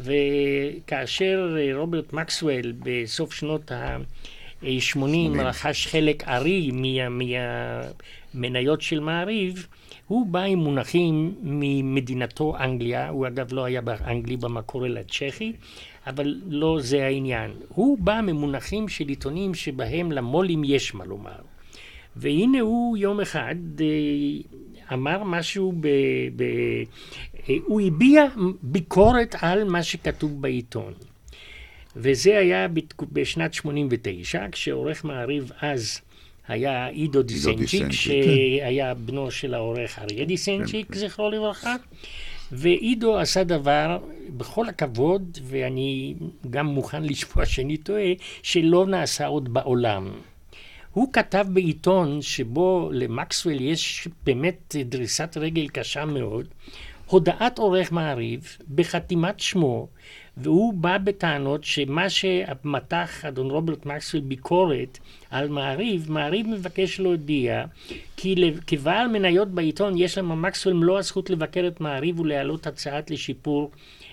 וכאשר אה, רוברט מקסוול בסוף שנות ה-80 רכש חלק ארי מהמניות של מעריב, הוא בא עם מונחים ממדינתו אנגליה, הוא אגב לא היה באנגלי במקור אלא צ'כי, אבל לא זה העניין. הוא בא ממונחים של עיתונים שבהם למו"לים יש מה לומר. והנה הוא יום אחד אה, אמר משהו ב... ב הוא הביע ביקורת על מה שכתוב בעיתון. וזה היה בשנת 89, כשעורך מעריב אז היה עידו דיסנצ'יק, שהיה בנו של העורך אריה דיסנצ'יק, כן, כן. זכרו לברכה. ועידו עשה דבר, בכל הכבוד, ואני גם מוכן לשמוע שאני טועה, שלא נעשה עוד בעולם. הוא כתב בעיתון שבו למקסוול יש באמת דריסת רגל קשה מאוד, הודעת עורך מעריב בחתימת שמו, והוא בא בטענות שמה שמתח אדון רוברט מקסוול ביקורת על מעריב, מעריב מבקש להודיע כי כבעל מניות בעיתון יש למה מקסוול מלוא הזכות לבקר את מעריב ולהעלות הצעת לשיפור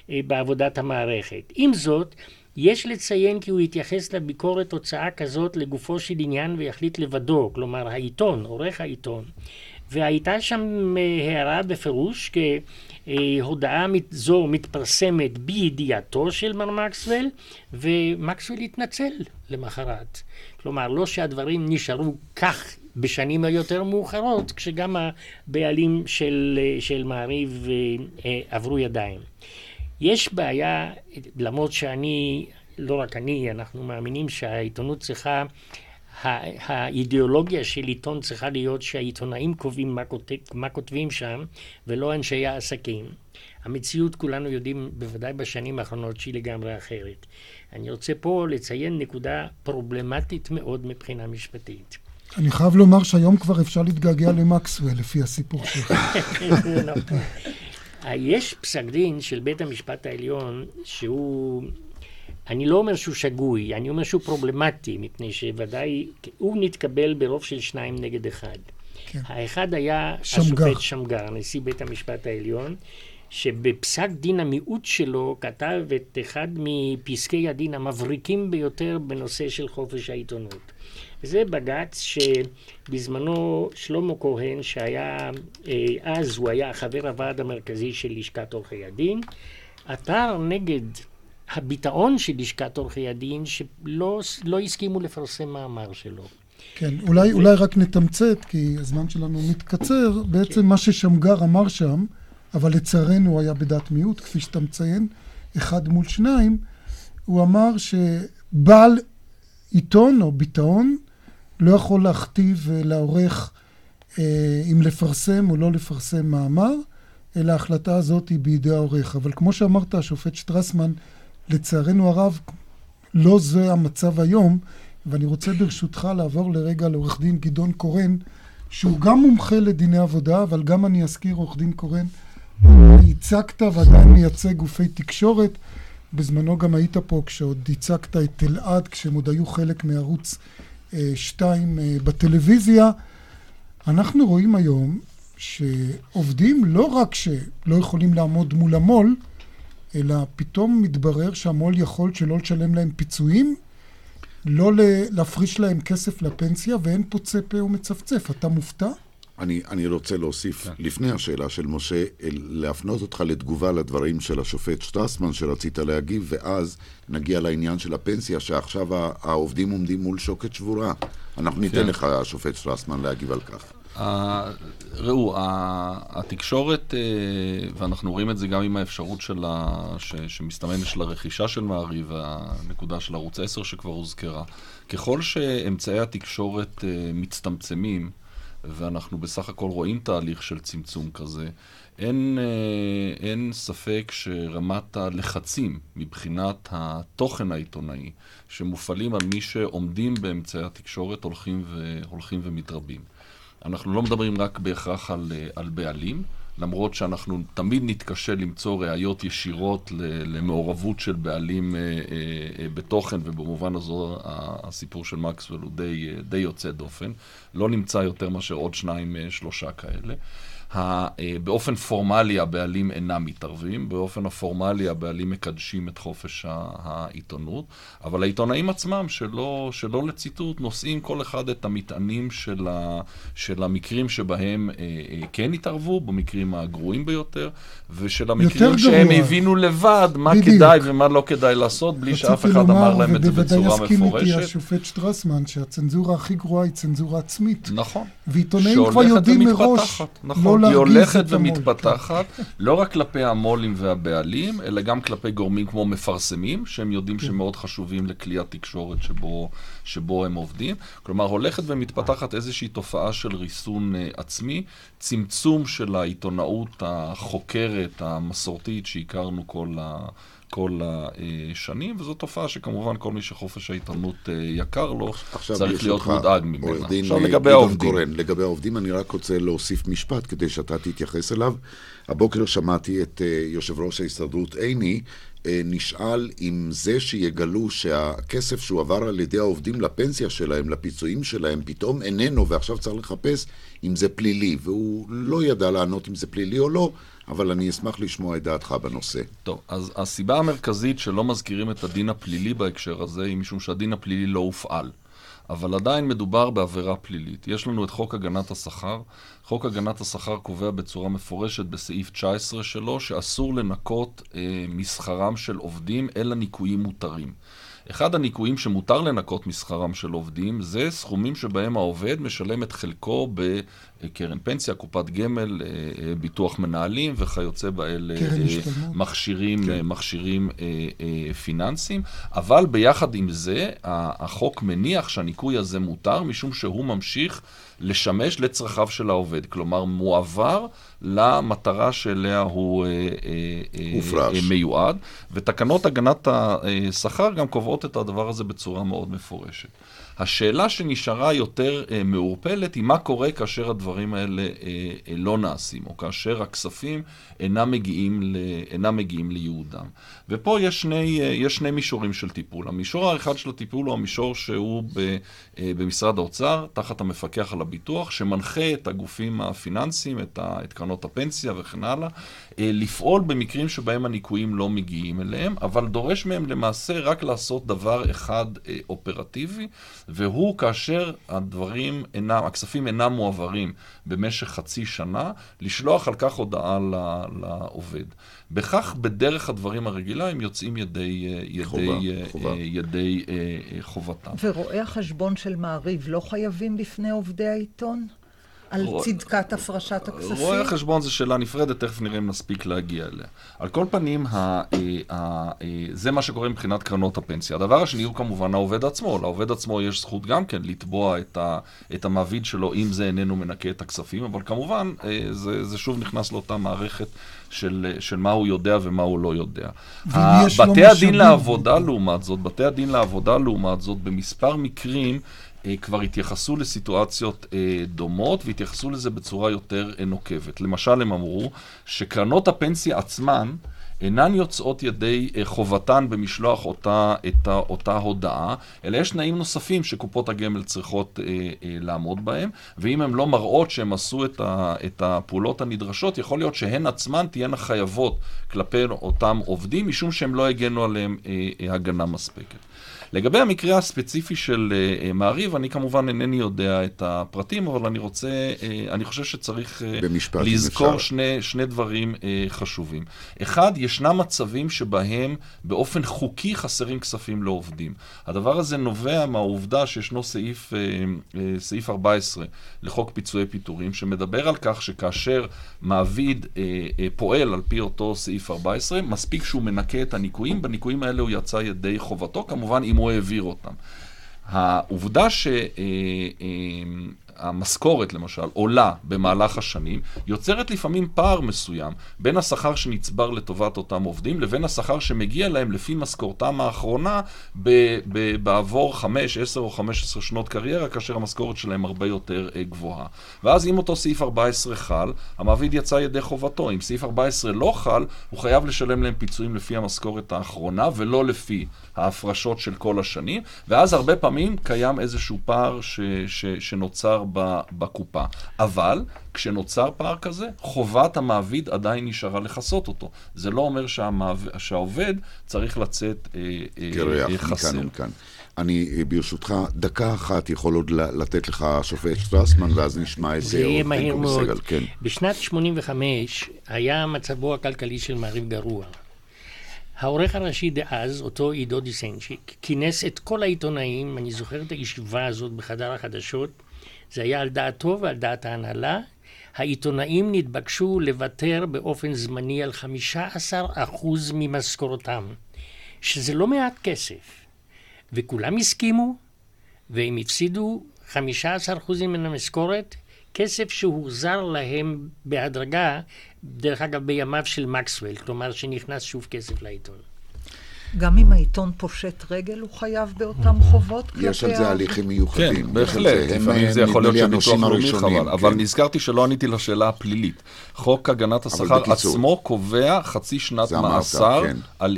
אה, בעבודת המערכת. עם זאת, יש לציין כי הוא התייחס לביקורת הוצאה כזאת לגופו של עניין ויחליט לבדו, כלומר העיתון, עורך העיתון. והייתה שם אה, הערה בפירוש כהודעה זו מתפרסמת בידיעתו של מר מקסוול, ומקסוול התנצל למחרת. כלומר, לא שהדברים נשארו כך בשנים היותר מאוחרות, כשגם הבעלים של, אה, של מעריב אה, עברו ידיים. יש בעיה, למרות שאני, לא רק אני, אנחנו מאמינים שהעיתונות צריכה, האידיאולוגיה של עיתון צריכה להיות שהעיתונאים קובעים מה, כותב, מה כותבים שם, ולא אנשי העסקים. המציאות, כולנו יודעים, בוודאי בשנים האחרונות, שהיא לגמרי אחרת. אני רוצה פה לציין נקודה פרובלמטית מאוד מבחינה משפטית. אני חייב לומר שהיום כבר אפשר להתגעגע למקסוול, לפי הסיפור שלך. יש פסק דין של בית המשפט העליון שהוא, אני לא אומר שהוא שגוי, אני אומר שהוא פרובלמטי, מפני שוודאי, הוא נתקבל ברוב של שניים נגד אחד. כן. האחד היה שמגר. השופט שמגר, נשיא בית המשפט העליון, שבפסק דין המיעוט שלו כתב את אחד מפסקי הדין המבריקים ביותר בנושא של חופש העיתונות. זה בג"ץ שבזמנו שלמה כהן, שהיה, אה, אז הוא היה חבר הוועד המרכזי של לשכת עורכי הדין, עתר נגד הביטאון של לשכת עורכי הדין, שלא לא הסכימו לפרסם מאמר שלו. כן, אולי, ו... אולי רק נתמצת, כי הזמן שלנו מתקצר. בעצם כן. מה ששמגר אמר שם, אבל לצערנו היה בדעת מיעוט, כפי שאתה מציין, אחד מול שניים, הוא אמר שבעל עיתון או ביטאון לא יכול להכתיב לעורך אה, אם לפרסם או לא לפרסם מאמר, אלא ההחלטה הזאת היא בידי העורך. אבל כמו שאמרת, השופט שטרסמן, לצערנו הרב, לא זה המצב היום, ואני רוצה ברשותך לעבור לרגע לעורך דין גדעון קורן, שהוא גם מומחה לדיני עבודה, אבל גם אני אזכיר, עורך דין קורן, ייצגת ועדיין מייצג גופי תקשורת. בזמנו גם היית פה כשעוד ייצגת את אלעד, כשהם עוד היו חלק מערוץ שתיים אה, בטלוויזיה. אנחנו רואים היום שעובדים לא רק שלא יכולים לעמוד מול המו"ל, אלא פתאום מתברר שהמו"ל יכול שלא לשלם להם פיצויים, לא להפריש להם כסף לפנסיה, ואין פוצה פה ומצפצף. אתה מופתע? אני, אני רוצה להוסיף, כן. לפני השאלה של משה, להפנות אותך לתגובה לדברים של השופט שטרסמן שרצית להגיב, ואז נגיע לעניין של הפנסיה, שעכשיו העובדים עומדים מול שוקת שבורה. אנחנו ניתן כן. לך, השופט שטרסמן, להגיב על כך. ראו, התקשורת, uh, ואנחנו רואים את זה גם עם האפשרות של ה, ש, שמסתמן של הרכישה של מעריב, והנקודה של ערוץ 10 שכבר הוזכרה, ככל שאמצעי התקשורת uh, מצטמצמים, ואנחנו בסך הכל רואים תהליך של צמצום כזה. אין, אה, אין ספק שרמת הלחצים מבחינת התוכן העיתונאי שמופעלים על מי שעומדים באמצעי התקשורת הולכים, ו, הולכים ומתרבים. אנחנו לא מדברים רק בהכרח על, אה, על בעלים, למרות שאנחנו תמיד נתקשה למצוא ראיות ישירות למעורבות של בעלים אה, אה, בתוכן, ובמובן הזו הסיפור של מקסוול הוא די, די יוצא דופן. לא נמצא יותר מאשר עוד שניים, אה, שלושה כאלה. אה, באופן פורמלי הבעלים אינם מתערבים, באופן הפורמלי הבעלים מקדשים את חופש העיתונות, אבל העיתונאים עצמם, שלא, שלא לציטוט, נושאים כל אחד את המטענים של, ה, של המקרים שבהם אה, אה, כן התערבו, במקרים הגרועים ביותר, ושל המקרים שהם גרוע. הבינו לבד מה בדיוק. כדאי ומה לא כדאי לעשות, בלי שאף אחד לומר, אמר להם את זה בצורה מפורשת. ובוודאי יסכים איתי השופט שטרסמן, שהצנזורה הכי גרועה היא צנזורה עצמית. נכון. ועיתונאים כבר יודעים מראש נכון. לא היא הולכת ומתפתחת, לא רק כלפי המו"לים והבעלים, אלא גם כלפי גורמים כמו מפרסמים, שהם יודעים כן. שמאוד חשובים לכלי התקשורת שבו, שבו הם עובדים. כלומר, הולכת ומתפתחת איזושהי תופעה של ריסון uh, עצמי, צמצום של העיתונאות החוקרת, המסורתית, שהכרנו כל ה... כל השנים, וזו תופעה שכמובן כל מי שחופש העיתונות אה, יקר לו, צריך להיות מודאג ממנה. עכשיו לגבי העובדים. קורן, לגבי העובדים אני רק רוצה להוסיף משפט כדי שאתה תתייחס אליו. הבוקר שמעתי את אה, יושב ראש ההסתדרות עיני, אה, נשאל אם זה שיגלו שהכסף שהועבר על ידי העובדים לפנסיה שלהם, לפיצויים שלהם, פתאום איננו, ועכשיו צריך לחפש אם זה פלילי, והוא לא ידע לענות אם זה פלילי או לא, אבל אני אשמח לשמוע את דעתך בנושא. טוב, אז הסיבה המרכזית שלא מזכירים את הדין הפלילי בהקשר הזה, היא משום שהדין הפלילי לא הופעל. אבל עדיין מדובר בעבירה פלילית. יש לנו את חוק הגנת השכר. חוק הגנת השכר קובע בצורה מפורשת בסעיף 19 שלו, שאסור לנקות אה, משכרם של עובדים אלא ניכויים מותרים. אחד הניכויים שמותר לנקות משכרם של עובדים, זה סכומים שבהם העובד משלם את חלקו בקרן פנסיה, קופת גמל, ביטוח מנהלים וכיוצא באלה מכשירים, כן. מכשירים פיננסיים. אבל ביחד עם זה, החוק מניח שהניכוי הזה מותר, משום שהוא ממשיך לשמש לצרכיו של העובד. כלומר, מועבר למטרה שאליה הוא אה, אה, אה, מיועד, ותקנות הגנת השכר גם קובעות את הדבר הזה בצורה מאוד מפורשת. השאלה שנשארה יותר אה, מעורפלת היא מה קורה כאשר הדברים האלה אה, אה, לא נעשים, או כאשר הכספים אינם מגיעים, ל, אינם מגיעים לייעודם. ופה יש שני, אה, יש שני מישורים של טיפול. המישור האחד של הטיפול הוא המישור שהוא ב, אה, במשרד האוצר, תחת המפקח על הביטוח, שמנחה את הגופים הפיננסיים, את, ה, את קרנות הפנסיה וכן הלאה, אה, לפעול במקרים שבהם הניכויים לא מגיעים אליהם, אבל דורש מהם למעשה רק לעשות דבר אחד אה, אופרטיבי, והוא כאשר הדברים אינם, הכספים אינם מועברים במשך חצי שנה, לשלוח על כך הודעה לעובד. בכך, בדרך הדברים הרגילה, הם יוצאים ידי, אה, ידי, חובה, חובה. ידי חובתם. ורואי החשבון של מעריב לא חייבים בפני עובדי העיתון? על צדקת הפרשת הכספים? רואי החשבון זו שאלה נפרדת, תכף נראה אם נספיק להגיע אליה. על כל פנים, ה, ה, ה, ה, זה מה שקורה מבחינת קרנות הפנסיה. הדבר השני הוא כמובן העובד עצמו. לעובד עצמו יש זכות גם כן לתבוע את, ה, את המעביד שלו, אם זה איננו מנקה את הכספים, אבל כמובן, אה, זה, זה שוב נכנס לאותה מערכת של, של מה הוא יודע ומה הוא לא יודע. בתי הדין לעבודה, לעומת זאת, בתי הדין לעבודה, לעומת זאת, במספר מקרים, אה, כבר התייחסו לסיטואציות אה, דומות והתייחסו לזה בצורה יותר אה, נוקבת. למשל, הם אמרו שקרנות הפנסיה עצמן אינן יוצאות ידי חובתן במשלוח אותה, את אותה הודעה, אלא יש תנאים נוספים שקופות הגמל צריכות אה, אה, לעמוד בהם, ואם הן לא מראות שהן עשו את, ה, את הפעולות הנדרשות, יכול להיות שהן עצמן תהיינה חייבות כלפי אותם עובדים, משום שהם לא הגנו עליהם אה, אה, הגנה מספקת. לגבי המקרה הספציפי של uh, מעריב, אני כמובן אינני יודע את הפרטים, אבל אני רוצה, uh, אני חושב שצריך uh, לזכור שני, שני דברים uh, חשובים. אחד, ישנם מצבים שבהם באופן חוקי חסרים כספים לעובדים. הדבר הזה נובע מהעובדה שישנו סעיף, uh, uh, סעיף 14 לחוק פיצויי פיטורים, שמדבר על כך שכאשר מעביד uh, uh, פועל על פי אותו סעיף 14, מספיק שהוא מנקה את הניכויים, בניכויים האלה הוא יצא ידי חובתו, כמובן אם הוא העביר אותם. העובדה ש... אה, אה, המשכורת למשל עולה במהלך השנים, יוצרת לפעמים פער מסוים בין השכר שנצבר לטובת אותם עובדים לבין השכר שמגיע להם לפי משכורתם האחרונה בעבור 5, 10 או 15 שנות קריירה, כאשר המשכורת שלהם הרבה יותר אה, גבוהה. ואז אם אותו סעיף 14 חל, המעביד יצא ידי חובתו. אם סעיף 14 לא חל, הוא חייב לשלם להם פיצויים לפי המשכורת האחרונה ולא לפי ההפרשות של כל השנים, ואז הרבה פעמים קיים איזשהו פער ש- ש- שנוצר בקופה. אבל כשנוצר פער כזה, חובת המעביד עדיין נשארה לכסות אותו. זה לא אומר שהמעב... שהעובד צריך לצאת אה, אה, חסר. מכאן ומכאן. אני, אה, ברשותך, דקה אחת יכול עוד לתת לך השופט שטרסמן, ואז נשמע את זה. זה יהיה מהיר מאוד. כן. בשנת 85' היה מצבו הכלכלי של מעריב גרוע. העורך הראשי דאז, אותו עידו דיסנצ'יק, כינס את כל העיתונאים, אני זוכר את הישיבה הזאת בחדר החדשות, זה היה על דעתו ועל דעת ההנהלה. העיתונאים נתבקשו לוותר באופן זמני על 15% ממשכורתם, שזה לא מעט כסף. וכולם הסכימו, והם הפסידו 15% מן המשכורת, כסף שהוחזר להם בהדרגה, דרך אגב בימיו של מקסוול, כלומר שנכנס שוב כסף לעיתון. גם אם העיתון פושט רגל, הוא חייב באותם חובות כלפי... יש על זה הליכים מיוחדים. כן, בהחלט. לפעמים זה יכול להיות שביטוח לאומי חבל. אבל כן. נזכרתי שלא עניתי לשאלה הפלילית. חוק הגנת השכר עצמו קובע חצי שנת מאסר כן. על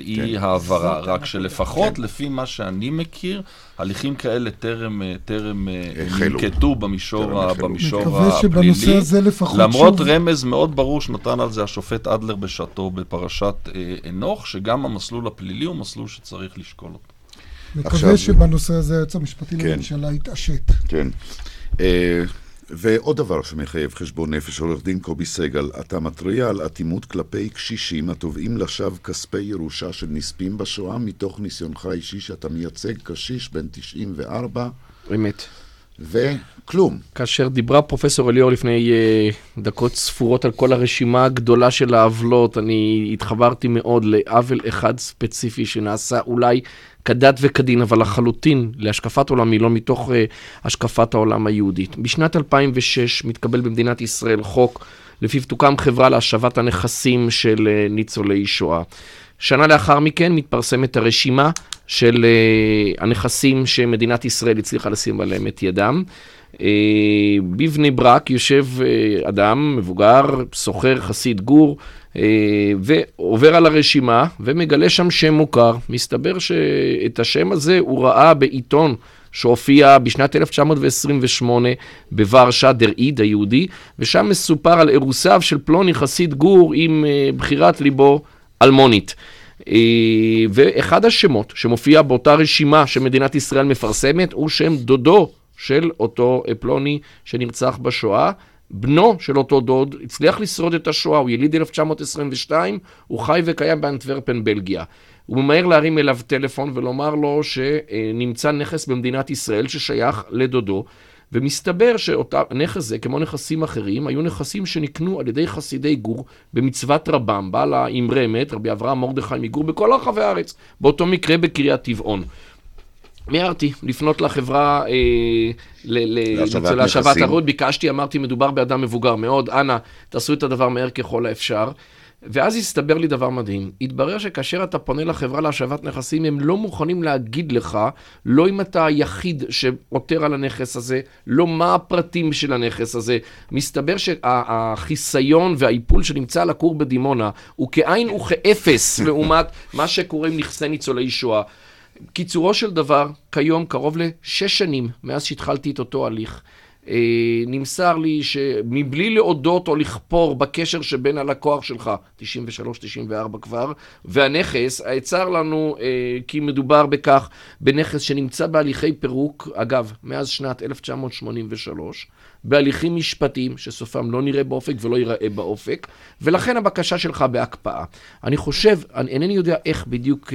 אי כן. העברה. רק שלפחות, לפי מה שאני מכיר, הליכים כאלה טרם, טרם ננקטו במישור, במישור הפלילי. למרות רמז מאוד ברור שנתן על זה השופט אדלר בשעתו בפרשת אנוך, שגם המסלול הפלילי הוא מסלול שצריך לשקול אותו. מקווה שבנושא הזה היועץ המשפטי כן. לממשלה יתעשת. כן. ועוד דבר שמחייב חשבון נפש, עורך דין קובי סגל, אתה מתריע על אטימות כלפי קשישים התובעים לשווא כספי ירושה של נספים בשואה מתוך ניסיונך האישי שאתה מייצג קשיש בן 94. אמת. וכלום. כאשר דיברה פרופסור אליאור לפני uh, דקות ספורות על כל הרשימה הגדולה של העוולות, אני התחברתי מאוד לעוול אחד ספציפי שנעשה אולי כדת וכדין, אבל לחלוטין להשקפת עולמי, לא מתוך uh, השקפת העולם היהודית. בשנת 2006 מתקבל במדינת ישראל חוק לפיו תוקם חברה להשבת הנכסים של uh, ניצולי שואה. שנה לאחר מכן מתפרסמת הרשימה של uh, הנכסים שמדינת ישראל הצליחה לשים עליהם את ידם. Uh, בבני ברק יושב uh, אדם מבוגר, סוחר, חסיד גור, uh, ועובר על הרשימה ומגלה שם שם מוכר. מסתבר שאת השם הזה הוא ראה בעיתון שהופיע בשנת 1928 בוורשה, דר איד היהודי, ושם מסופר על אירוסיו של פלוני חסיד גור עם בחירת ליבו אלמונית. ואחד השמות שמופיע באותה רשימה שמדינת ישראל מפרסמת הוא שם דודו של אותו פלוני שנרצח בשואה. בנו של אותו דוד הצליח לשרוד את השואה, הוא יליד 1922, הוא חי וקיים באנטוורפן, בלגיה. הוא ממהר להרים אליו טלפון ולומר לו שנמצא נכס במדינת ישראל ששייך לדודו, ומסתבר שהנכס זה, כמו נכסים אחרים, היו נכסים שנקנו על ידי חסידי גור במצוות רבם, בעל האמרי אמת, רבי אברהם מרדכי מגור, בכל רחבי הארץ, באותו מקרה בקריית טבעון. מיהרתי לפנות לחברה אה, להשבת הרות, ביקשתי, אמרתי, מדובר באדם מבוגר מאוד, אנא, תעשו את הדבר מהר ככל האפשר. ואז הסתבר לי דבר מדהים. התברר שכאשר אתה פונה לחברה להשבת נכסים, הם לא מוכנים להגיד לך, לא אם אתה היחיד שעותר על הנכס הזה, לא מה הפרטים של הנכס הזה. מסתבר שהחיסיון והאיפול שנמצא על הכור בדימונה הוא כאין וכאפס לעומת מה שקורה עם נכסי ניצולי שואה. קיצורו של דבר, כיום קרוב לשש שנים מאז שהתחלתי את אותו הליך. אה, נמסר לי שמבלי להודות או לכפור בקשר שבין הלקוח שלך, 93-94 כבר, והנכס, צר לנו אה, כי מדובר בכך, בנכס שנמצא בהליכי פירוק, אגב, מאז שנת 1983, בהליכים משפטיים שסופם לא נראה באופק ולא ייראה באופק, ולכן הבקשה שלך בהקפאה. אני חושב, אני אינני יודע איך בדיוק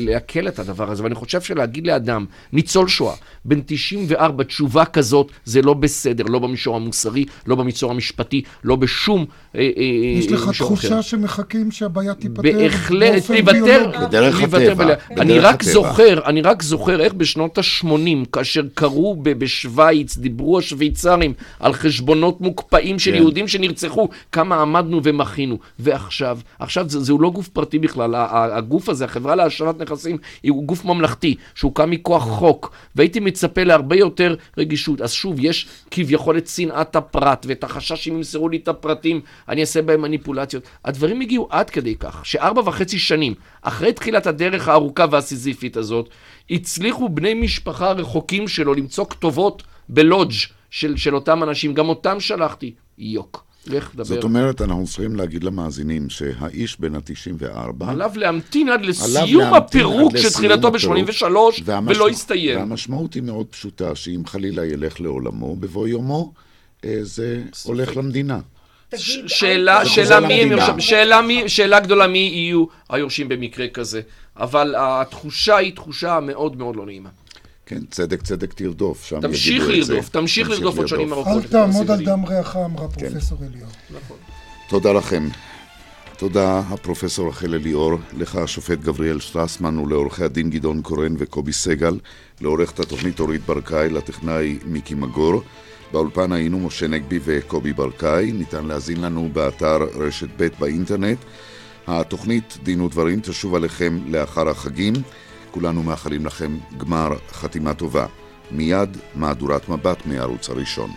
לעכל את הדבר הזה, אבל אני חושב שלהגיד לאדם, ניצול שואה, בן 94, תשובה כזאת, זה לא בסדר, לא במישור המוסרי, לא במישור המשפטי, לא בשום אה, אה, יש לך תחושה אחר. שמחכים שהבעיה תיפתר בהחלט, תיוותר. בדרך הטבע. אני רק זוכר, אני רק זוכר איך בשנות ה-80, כאשר קראו בשוויץ, דיברו השוויצרים על חשבונות מוקפאים של כן. יהודים שנרצחו, כמה עמדנו ומחינו. ועכשיו, עכשיו זה, זהו לא גוף פרטי בכלל, הגוף הזה, החברה להשארת נכסים, הוא גוף ממלכתי, שהוקם מכוח חוק, והייתי מצפה להרבה יותר רגישות. אז שוב, יש כביכול את שנאת הפרט, ואת החשש שאם ימסרו לי את הפרטים, אני אעשה בהם מניפולציות. הדברים הגיעו עד כדי כך, שארבע וחצי שנים, אחרי תחילת הדרך הארוכה והסיזיפית הזאת, הצליחו בני משפחה רחוקים שלו למצוא כתובות בלודג' של, של אותם אנשים, גם אותם שלחתי. יוק. לך דבר. זאת אומרת, אנחנו צריכים להגיד למאזינים שהאיש בן ה-94... עליו להמתין עד לסיום הפירוק שתחילתו ב-83 ולא יסתיים. והמשמעות היא מאוד פשוטה, שאם חלילה ילך לעולמו, בבוא יומו, אה, זה הולך למדינה. שאלה, שאלה מי הם יורשים, שאלה, מי, שאלה גדולה מי יהיו היורשים במקרה כזה, אבל התחושה היא תחושה מאוד מאוד לא נעימה. כן, צדק צדק תרדוף, שם תמשיך לרדוף, תמשיך לרדוף עוד שנים ארוכות. אל תעמוד על דם ריח, אמרה כן. פרופסור אליאור. נכון. תודה לכם. תודה, הפרופסור רחל אליאור, לך השופט גבריאל שטרסמן ולעורכי הדין גדעון קורן וקובי סגל, לעורכת התוכנית אורית ברקאי, לטכנאי מיקי מגור. באולפן היינו משה נגבי וקובי ברקאי, ניתן להזין לנו באתר רשת ב' באינטרנט. התוכנית דין ודברים תשוב עליכם לאחר החגים. כולנו מאחלים לכם גמר חתימה טובה. מיד מהדורת מבט מהערוץ הראשון.